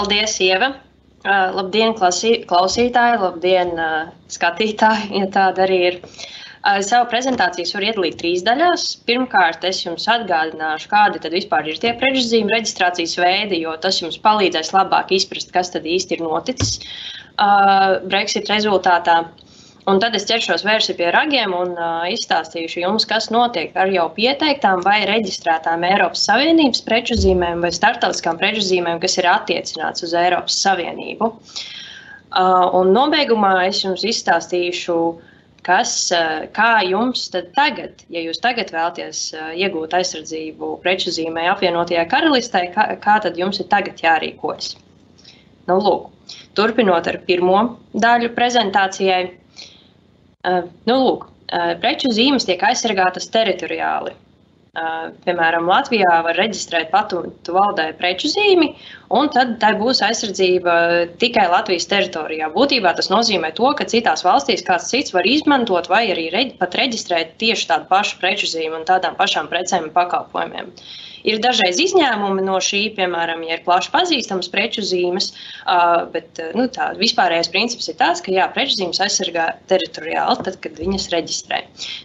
Paldies, Ieva! Uh, labdien, klasī, klausītāji, labdien, uh, skatītāji, ja tāda arī ir. Uh, savu prezentāciju var iedalīt trīs daļās. Pirmkārt, es jums atgādināšu, kādi tad vispār ir tie prežzīmu reģistrācijas veidi, jo tas jums palīdzēs labāk izprast, kas tad īsti ir noticis Brexit rezultātā. Uh, Un tad es ķeršos vērsi pie ragiem un uh, izstāstīšu jums, kas notiek ar jau pieteiktām vai reģistrētām Eiropas Savienības preču zīmēm vai starptautiskām preču zīmēm, kas ir attiecināts uz Eiropas Savienību. Uh, un nobeigumā es jums izstāstīšu, kas, uh, kā jums tagad, ja jūs tagad vēlaties uh, iegūt aizsardzību preču zīmē apvienotajā karalistē, kā, kā tad jums ir tagad jārīkojas. Nu, lūk, turpinot ar pirmo daļu prezentācijai. Nu, lūk, preču zīmes tiek aizsargātas teritoriāli. Piemēram, Latvijā var reģistrēt patentu valdē preču zīmi, un tad tai būs aizsardzība tikai Latvijas teritorijā. Būtībā tas nozīmē to, ka citās valstīs kāds cits var izmantot vai arī reģi, pat reģistrēt tieši tādu pašu preču zīmi un tādām pašām precēm un pakalpojumiem. Ir dažreiz izņēmumi no šī, piemēram, ja ir plaši pazīstamas preču zīmes, bet nu, tā vispārējais princips ir tāds, ka jā, preču zīmes aizsargā teritoriāli, tad, kad viņas reģistrē.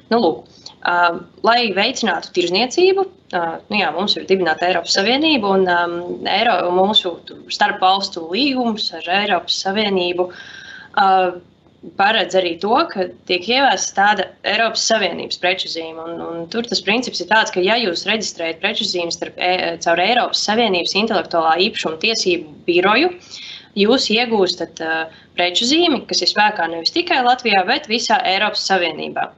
Nu, lūk, Uh, lai veicinātu tirzniecību, uh, nu jā, mums ir dibināta Eiropas Savienība un um, Eiro, mūsu starpvalstu līgums ar Eiropas Savienību. Uh, paredz arī to, ka tiek ieviesta tāda Eiropas Savienības preču zīme. Un, un tur tas princips ir tāds, ka, ja jūs reģistrējat preču starp, e, caur Eiropas Savienības intelektuālā īpašuma tiesību biroju, jūs iegūstat uh, preču zīmi, kas ir spēkā nevis tikai Latvijā, bet visā Eiropas Savienībā.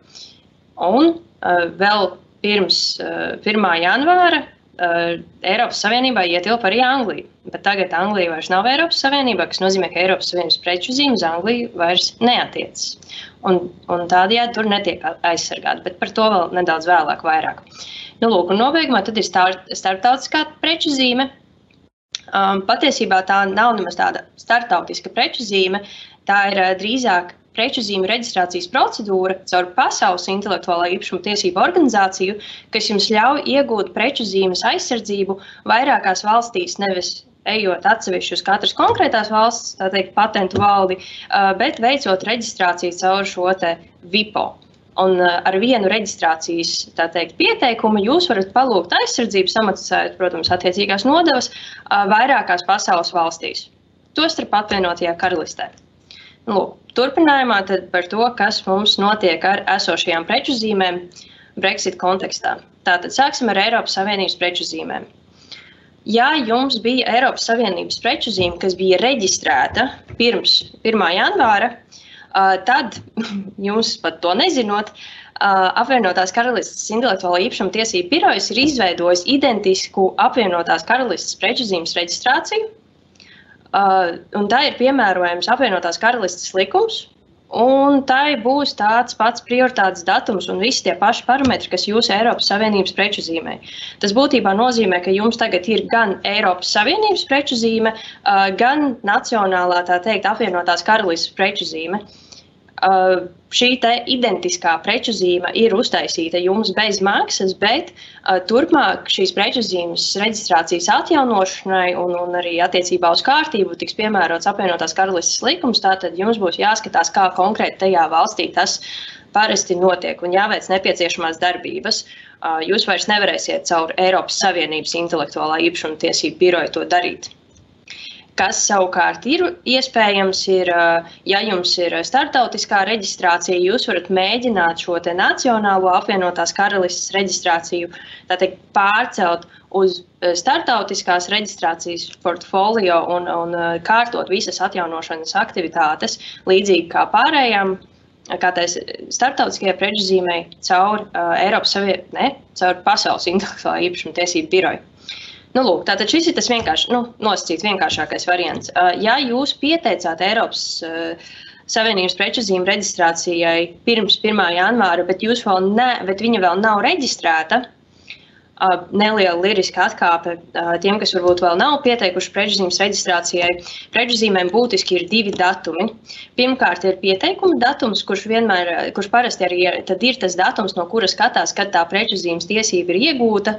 Un uh, vēl pirms uh, 1. janvāra uh, Eiropas Savienībā ietilpa arī Anglija. Bet tagad Anglija vairs nav Eiropas Savienībā, kas nozīmē, ka Eiropas Savienības preču zīme uz Angliju vairs neatiecas. Un, un tādējādi tur netiek aizsargāta, bet par to vēl nedaudz vēlāk. Vairāk. Nu, lūk, un nobeigumā tad ir starptautiskā preču zīme. Um, patiesībā tā nav nemaz tāda starptautiska preču zīme. Tā ir uh, drīzāk preču zīmju reģistrācijas procedūra caur Pasaules intelektuālā īpašuma tiesību organizāciju, kas jums ļauj iegūt preču zīmes aizsardzību vairākās valstīs, nevis ejot atsevišķi uz katras konkrētās valsts, tā teikt, patentu valdi, bet veicot reģistrāciju caur šo VIPO. Un ar vienu reģistrācijas teikt, pieteikumu jūs varat palūgt aizsardzību, samaksājot, protams, attiecīgās nodevas vairākās pasaules valstīs, tostarp apvienotajā karalistē. Lūk, turpinājumā par to, kas mums notiek ar esošajām preču zīmēm Brexit kontekstā. Tātad sāksim ar Eiropas Savienības preču zīmēm. Ja jums bija Eiropas Savienības preču zīme, kas bija reģistrēta pirms 1. janvāra, tad jums pat to nezinot, apvienotās karalistes intelektuālā īpašuma tiesību birojas ir izveidojis identisku apvienotās karalistes preču zīmes reģistrāciju un tā ir piemērojams apvienotās karalistes likums. Un tai būs tāds pats prioritātes datums un visi tie paši parametri, kas jūsu Eiropas Savienības preču zīmē. Tas būtībā nozīmē, ka jums tagad ir gan Eiropas Savienības preču zīme, uh, gan Nacionālā, tā teikt, apvienotās karalistes preču zīme. Šī identiskā preču zīme ir uztaisīta jums bez maksas, bet uh, turpmāk šīs preču zīmes reģistrācijas atjaunošanai un, un arī attiecībā uz kārtību tiks piemērots apvienotās karalistes likums. Tātad jums būs jāskatās, kā konkrēti tajā valstī tas parasti notiek un jāveic nepieciešamās darbības. Uh, jūs vairs nevarēsiet caur Eiropas Savienības intelektuālā īpašuma tiesību biroju to darīt. Kas savukārt ir iespējams, ir, ja jums ir startautiskā reģistrācija, jūs varat mēģināt šo nacionālo apvienotās karalistes reģistrāciju teikt, pārcelt uz startautiskās reģistrācijas portfolio un, un kārtot visas atjaunošanas aktivitātes, līdzīgi kā pārējām kā tais starptautiskajai preģzīmei caur uh, Eiropas Savienību, caur Pasaules intelektuālā īpašuma tiesību biroju. Nu, lūk, tātad šis ir tas vienkārši, nu, nosacīts vienkāršākais variants. Ja jūs pieteicāt Eiropas Savienības preču zīmju reģistrācijai pirms 1. janvāra, bet, vēl ne, bet viņa vēl nav reģistrēta, neliela liriska atkāpe tiem, kas varbūt vēl nav pieteikuši prečuzīmes reģistrācijai. Prečuzīmēm būtiski ir divi datumi. Pirmkārt, ir pieteikuma datums, kurš vienmēr, kurš parasti arī ir, ir tas datums, no kura skatās, kad tā prečuzīmes tiesība ir iegūta.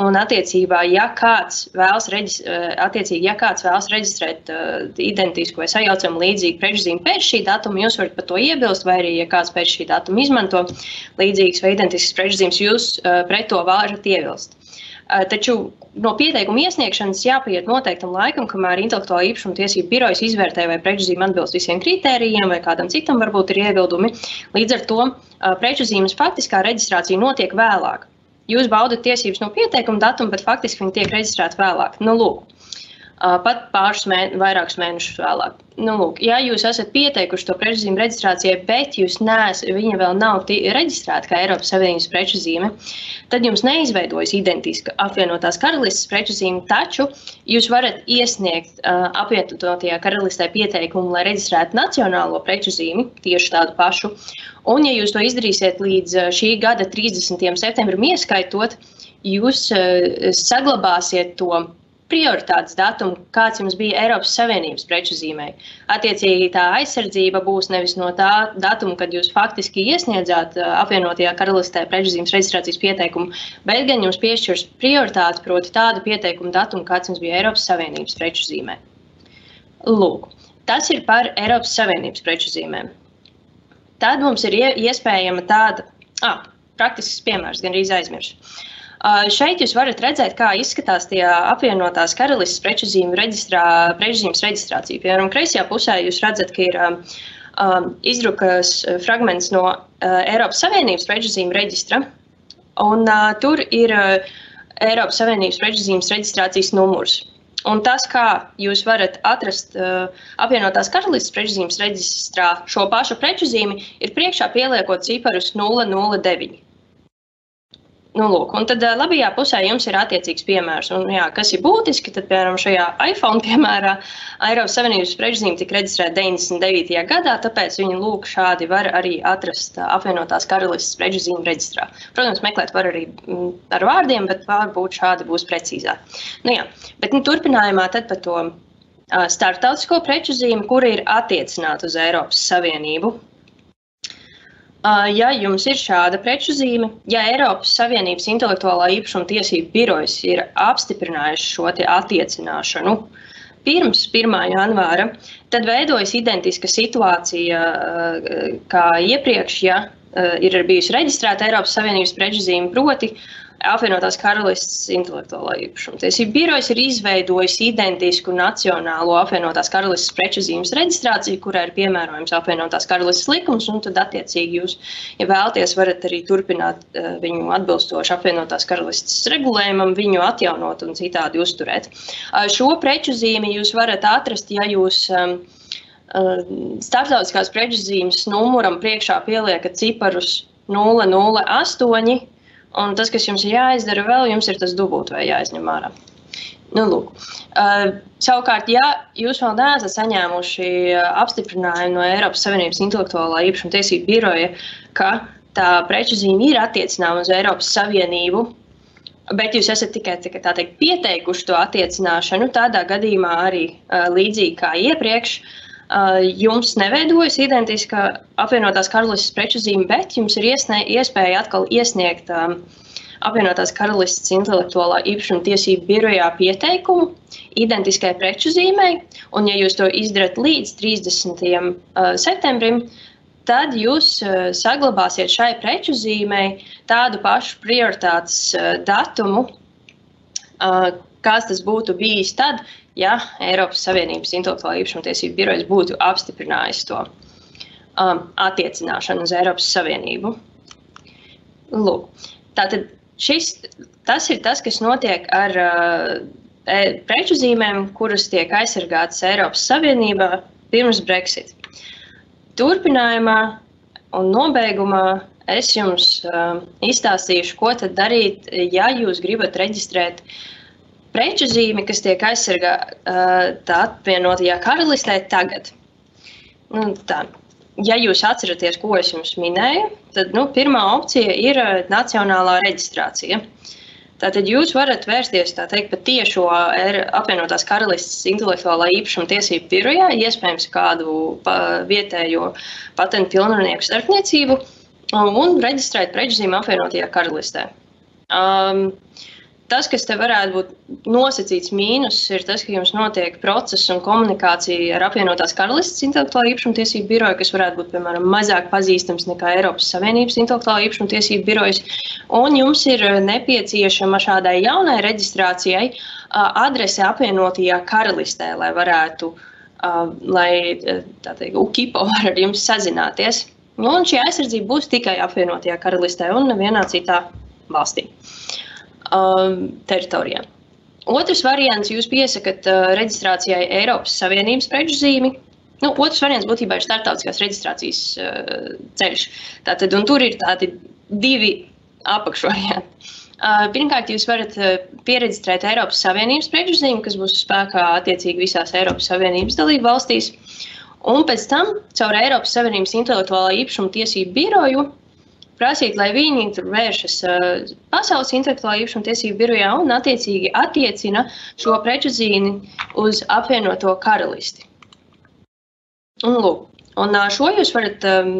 Un, attiecībā, ja kāds vēlas, reģis, attiecīgi, ja kāds vēlas reģistrēt uh, identisku vai sajaucamu līdzīgu prečzīmi pēc šī datuma, jūs varat par to iebilst, vai arī, ja kāds pēc šī datuma izmanto līdzīgas vai identiskas prečzīmes, jūs uh, pret to varat iebilst. Uh, taču no pieteikuma iesniegšanas jāpieiet noteiktam laikam, kamēr intelektuālā īpašuma tiesību birojas izvērtē, vai prečzīme atbilst visiem kritērijiem, vai kādam citam varbūt ir iebildumi. Līdz ar to preču zīmes faktiskā reģistrācija notiek vēlāk. Jūs baudat tiesības no pieteikuma datuma, bet faktiski viņi tiek reģistrēti vēlāk. Nu, lūk, pat pāris mēne, vairākus mēnešus vēlāk. Nu, lūk, ja jūs esat pieteikuši to preču zīmi reģistrācijai, bet jūs neesat, viņa vēl nav reģistrēta kā Eiropas Savienības preču zīme, tad jums neizveidojas identiska apvienotās karalistes preču zīme, taču jūs varat iesniegt uh, apvienotajā karalistē pieteikumu, lai reģistrētu nacionālo preču zīmi, tieši tādu pašu. Un, ja jūs to izdarīsiet līdz šī gada 30. septembrim, ieskaitot, jūs saglabāsiet to prioritātes datumu, kāds jums bija Eiropas Savienības preču zīmē. Attiecīgi, tā aizsardzība būs nevis no tā datuma, kad jūs faktiski iesniedzāt apvienotajā karalistē preču zīmes reģistrācijas pieteikumu, bet gan jums piešķirs prioritāti, proti tādu pieteikumu datumu, kāds jums bija Eiropas Savienības preču zīmē. Lūk, tas ir par Eiropas Savienības preču zīmēm tad mums ir iespējama tāda, ah, praktisks piemērs, gan arī aizmirsu. Šeit jūs varat redzēt, kā izskatās tie apvienotās karalistes preču zīmju reģistrā, preču zīmes reģistrācija. Piemēram, kreisajā pusē jūs redzat, ka ir um, izdrukas fragments no uh, Eiropas Savienības preču zīmju reģistra, un uh, tur ir uh, Eiropas Savienības preču zīmes reģistrācijas numurs. Un tas, kā jūs varat atrast uh, apvienotās karalistes prečuzīmes reģistrā šo pašu prečuzīmi, ir priekšā pieliekot ciparus 009. Nu, lūk, un tad labajā pusē jums ir attiecīgs piemērs. Un, jā, kas ir būtiski, tad, piemēram, šajā iPhone piemērā Eiropas Savienības prečzīme tika reģistrēta 99. gadā, tāpēc viņi lūk šādi var arī atrast apvienotās karalistes prečzīmu reģistrā. Protams, meklēt var arī ar vārdiem, bet varbūt šādi būs precīzāk. Nu, jā, bet nu, turpinājumā tad par to starptautisko preču zīmi, kura ir attiecināta uz Eiropas Savienību. Ja jums ir šāda preču zīme, ja Eiropas Savienības intelektuālā īpašuma tiesību birojas ir apstiprinājuši šo attiecināšanu pirms 1. janvāra, tad veidojas identiska situācija kā iepriekš, ja ir bijusi reģistrēta Eiropas Savienības preču zīme, proti apvienotās karalistes intelektuālā īpašuma tiesību birojas ir izveidojis identisku nacionālo apvienotās karalistes preču zīmes reģistrāciju, kurā ir piemērojams apvienotās karalistes likums, un tad attiecīgi jūs, ja vēlaties, varat arī turpināt uh, viņu atbilstoši apvienotās karalistes regulējumam, viņu atjaunot un citādi uzturēt. Šo preču zīmi jūs varat atrast, ja jūs um, starptautiskās preču zīmes numuram priekšā pieliekat ciparus 008 Un tas, kas jums ir jāizdara vēl, jums ir tas dubult vai jāizņem ārā. Nu, lūk. uh, savukārt, ja jūs vēl neesat saņēmuši apstiprinājumu no Eiropas Savienības intelektuālā īpašuma tiesību biroja, ka tā preču zīme ir attiecināma uz Eiropas Savienību, bet jūs esat tikai teikt, pieteikuši to attiecināšanu, tādā gadījumā arī uh, līdzīgi kā iepriekš, uh, jums neveidojas identiska apvienotās karalistes preču zīme, bet jums ir iesnē, iespēja atkal iesniegt um, apvienotās karalistes intelektuālā īpašuma tiesību birojā pieteikumu identiskai preču zīmei, un ja jūs to izdarat līdz 30. Uh, septembrim, tad jūs uh, saglabāsiet šai preču zīmei tādu pašu prioritātes uh, datumu, kāds tas būtu bijis tad, ja Eiropas Savienības intelektuālā īpašuma tiesību birojas būtu apstiprinājis to um, attiecināšanu uz Eiropas Savienību. Lūk, tātad šis, tas ir tas, kas notiek ar uh, e, preču zīmēm, kuras tiek aizsargātas Eiropas Savienībā pirms Brexit. Turpinājumā un nobeigumā es jums uh, izstāstīšu, ko tad darīt, ja jūs gribat reģistrēt uh, preču zīme, kas tiek aizsargāta apvienotajā karalistē tagad. Nu, tā. Ja jūs atceraties, ko es jums minēju, tad nu, pirmā opcija ir nacionālā reģistrācija. Tātad jūs varat vērsties teikt, pat tiešo apvienotās karalistes intelektuālā īpašuma tiesību birojā, iespējams, kādu pa, vietējo patentu pilnvarnieku starpniecību un reģistrēt preču zīmi apvienotajā karalistē. Um, Tas, kas te varētu būt nosacīts mīnus, ir tas, ka jums notiek process un komunikācija ar apvienotās karalistes intelektuālo īpašumu tiesību biroju, kas varētu būt, piemēram, mazāk pazīstams nekā Eiropas Savienības intelektuālo īpašumu tiesību birojas. Un jums ir nepieciešama šādai jaunai reģistrācijai adrese apvienotajā karalistē, lai varētu, lai tā teikt, UKIPO var ar jums sazināties. Nu, un šī aizsardzība būs tikai apvienotajā karalistē un nevienā citā valstī. Uh, um, teritorijā. Otrs variants, jūs piesakat uh, reģistrācijai Eiropas Savienības preču zīmi. Nu, otrs variants būtībā ir starptautiskās reģistrācijas uh, ceļš. Tātad, tur ir tādi divi apakšvarianti. Uh, pirmkārt, jūs varat uh, pieregistrēt Eiropas Savienības preču zīmi, kas būs spēkā attiecīgi visās Eiropas Savienības dalību valstīs. Un pēc tam caur Eiropas Savienības intelektuālā īpašuma tiesību biroju prasīt, lai viņi tur vēršas uh, Pasaules intelektuālā īpašuma tiesību birojā un attiecīgi attiecina šo preču zīmi uz apvienoto karalisti. Un, lūk, un uh, šo jūs varat, um,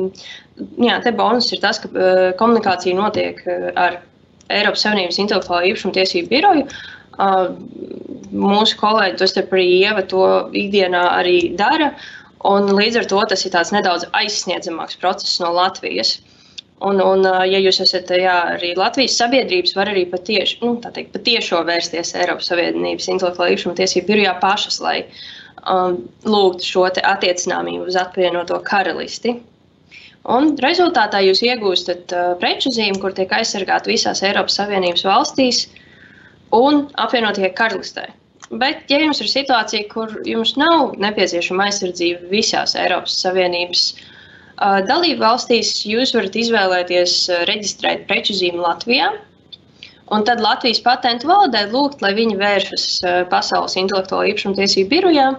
jā, te bonus ir tas, ka uh, komunikācija notiek ar Eiropas Savienības intelektuālā īpašuma tiesību biroju. Mūsu kolēģi, tos te arī Ieva, to ikdienā arī dara. Un līdz ar to tas ir tāds nedaudz aizsniedzamāks process no Latvijas. Uh, Un, un, ja jūs esat jā, arī Latvijas sabiedrības, var arī patieši, nu, teikt, patiešo vērsties Eiropas Savienības intelektuālā īpašuma tiesību birojā pašas, lai um, lūgtu šo attiecināmību uz apvienoto karalisti. Un rezultātā jūs iegūstat uh, preču zīmi, kur tiek aizsargāta visās Eiropas Savienības valstīs un apvienotie karalistē. Bet, ja jums ir situācija, kur jums nav nepieciešama aizsardzība visās Eiropas Savienības valstīs, Dalību valstīs jūs varat izvēlēties reģistrēt preču zīmi Latvijā. Un tad Latvijas patentu valdē lūgt, lai viņi vēršas Pasaules intelektuālo īpašumu tiesību birojā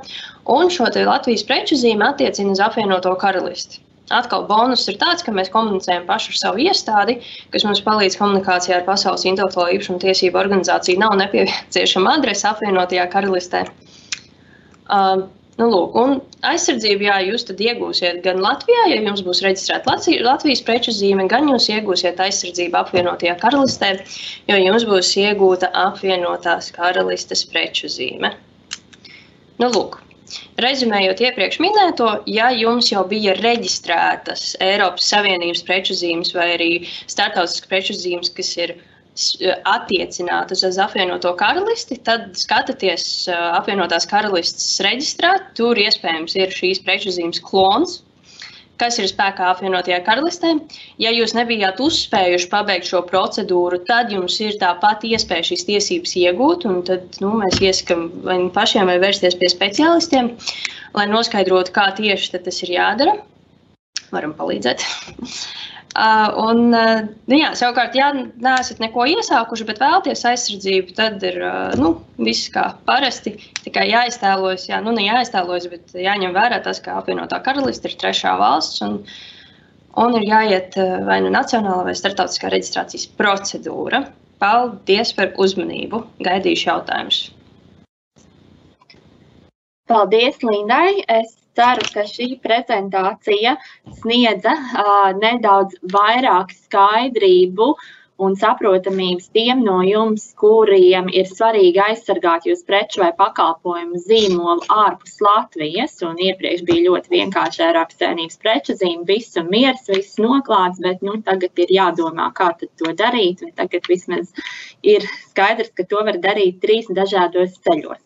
un šo Latvijas preču zīmi attiecina uz apvienoto karalisti. Atkal bonus ir tāds, ka mēs komunicējam paši ar savu iestādi, kas mums palīdz komunikācijā ar Pasaules intelektuālo īpašumu tiesību organizāciju. Nav nepieciešama adrese apvienotajā karalistē. Uh, Nu, lūk, un aizsardzību jā, jūs iegūsiet gan Latvijā, ja jums būs reģistrēta Latvijas preču zīme, gan jūs iegūsiet aizsardzību apvienotajā karalistē, jo jums būs iegūta apvienotās karalistes preču zīme. Nu, lūk, Rezumējot iepriekš minēto, ja jums jau bija reģistrētas Eiropas Savienības preču zīmes vai arī starptautiskas preču zīmes, kas ir ielikās, attiecinātas uz apvienoto karalisti, tad skatieties apvienotās karalistes reģistrā. Tur iespējams ir šīs preču zīmes klons, kas ir spēkā apvienotajā karalistē. Ja jūs nebijāt uzspējuši pabeigt šo procedūru, tad jums ir tāpat iespēja šīs tiesības iegūt. Tad nu, mēs iesakām vai nu pašiem vai vērsties pie speciālistiem, lai noskaidrotu, kā tieši tas ir jādara. Varam palīdzēt. Uh, un, uh, nu jā, savukārt, ja neesat neko iesākuši, bet vēlaties aizsardzību, tad ir uh, nu, viss kā parasti. Tikai jāiztēlojas, jā, nu, ne jāiztēlojas, bet jāņem vērā tas, ka apvienotā karaliste ir trešā valsts. Un, un ir jāiet vai nu nacionālā vai starptautiskā reģistrācijas procedūra. Paldies par uzmanību. Gaidīšu jautājumus. Paldies, Lindai. Es ceru, ka šī prezentācija sniedza uh, nedaudz vairāk skaidrību un saprotamības tiem no jums, kuriem ir svarīgi aizsargāt jūsu preču vai pakalpojumu zīmolu ārpus Latvijas. Un iepriekš bija ļoti vienkārši Eiropas Savienības preču zīme, viss un miers, viss noklāts, bet nu, tagad ir jādomā, kā to darīt. Tagad vismaz ir skaidrs, ka to var darīt trīs dažādos ceļos.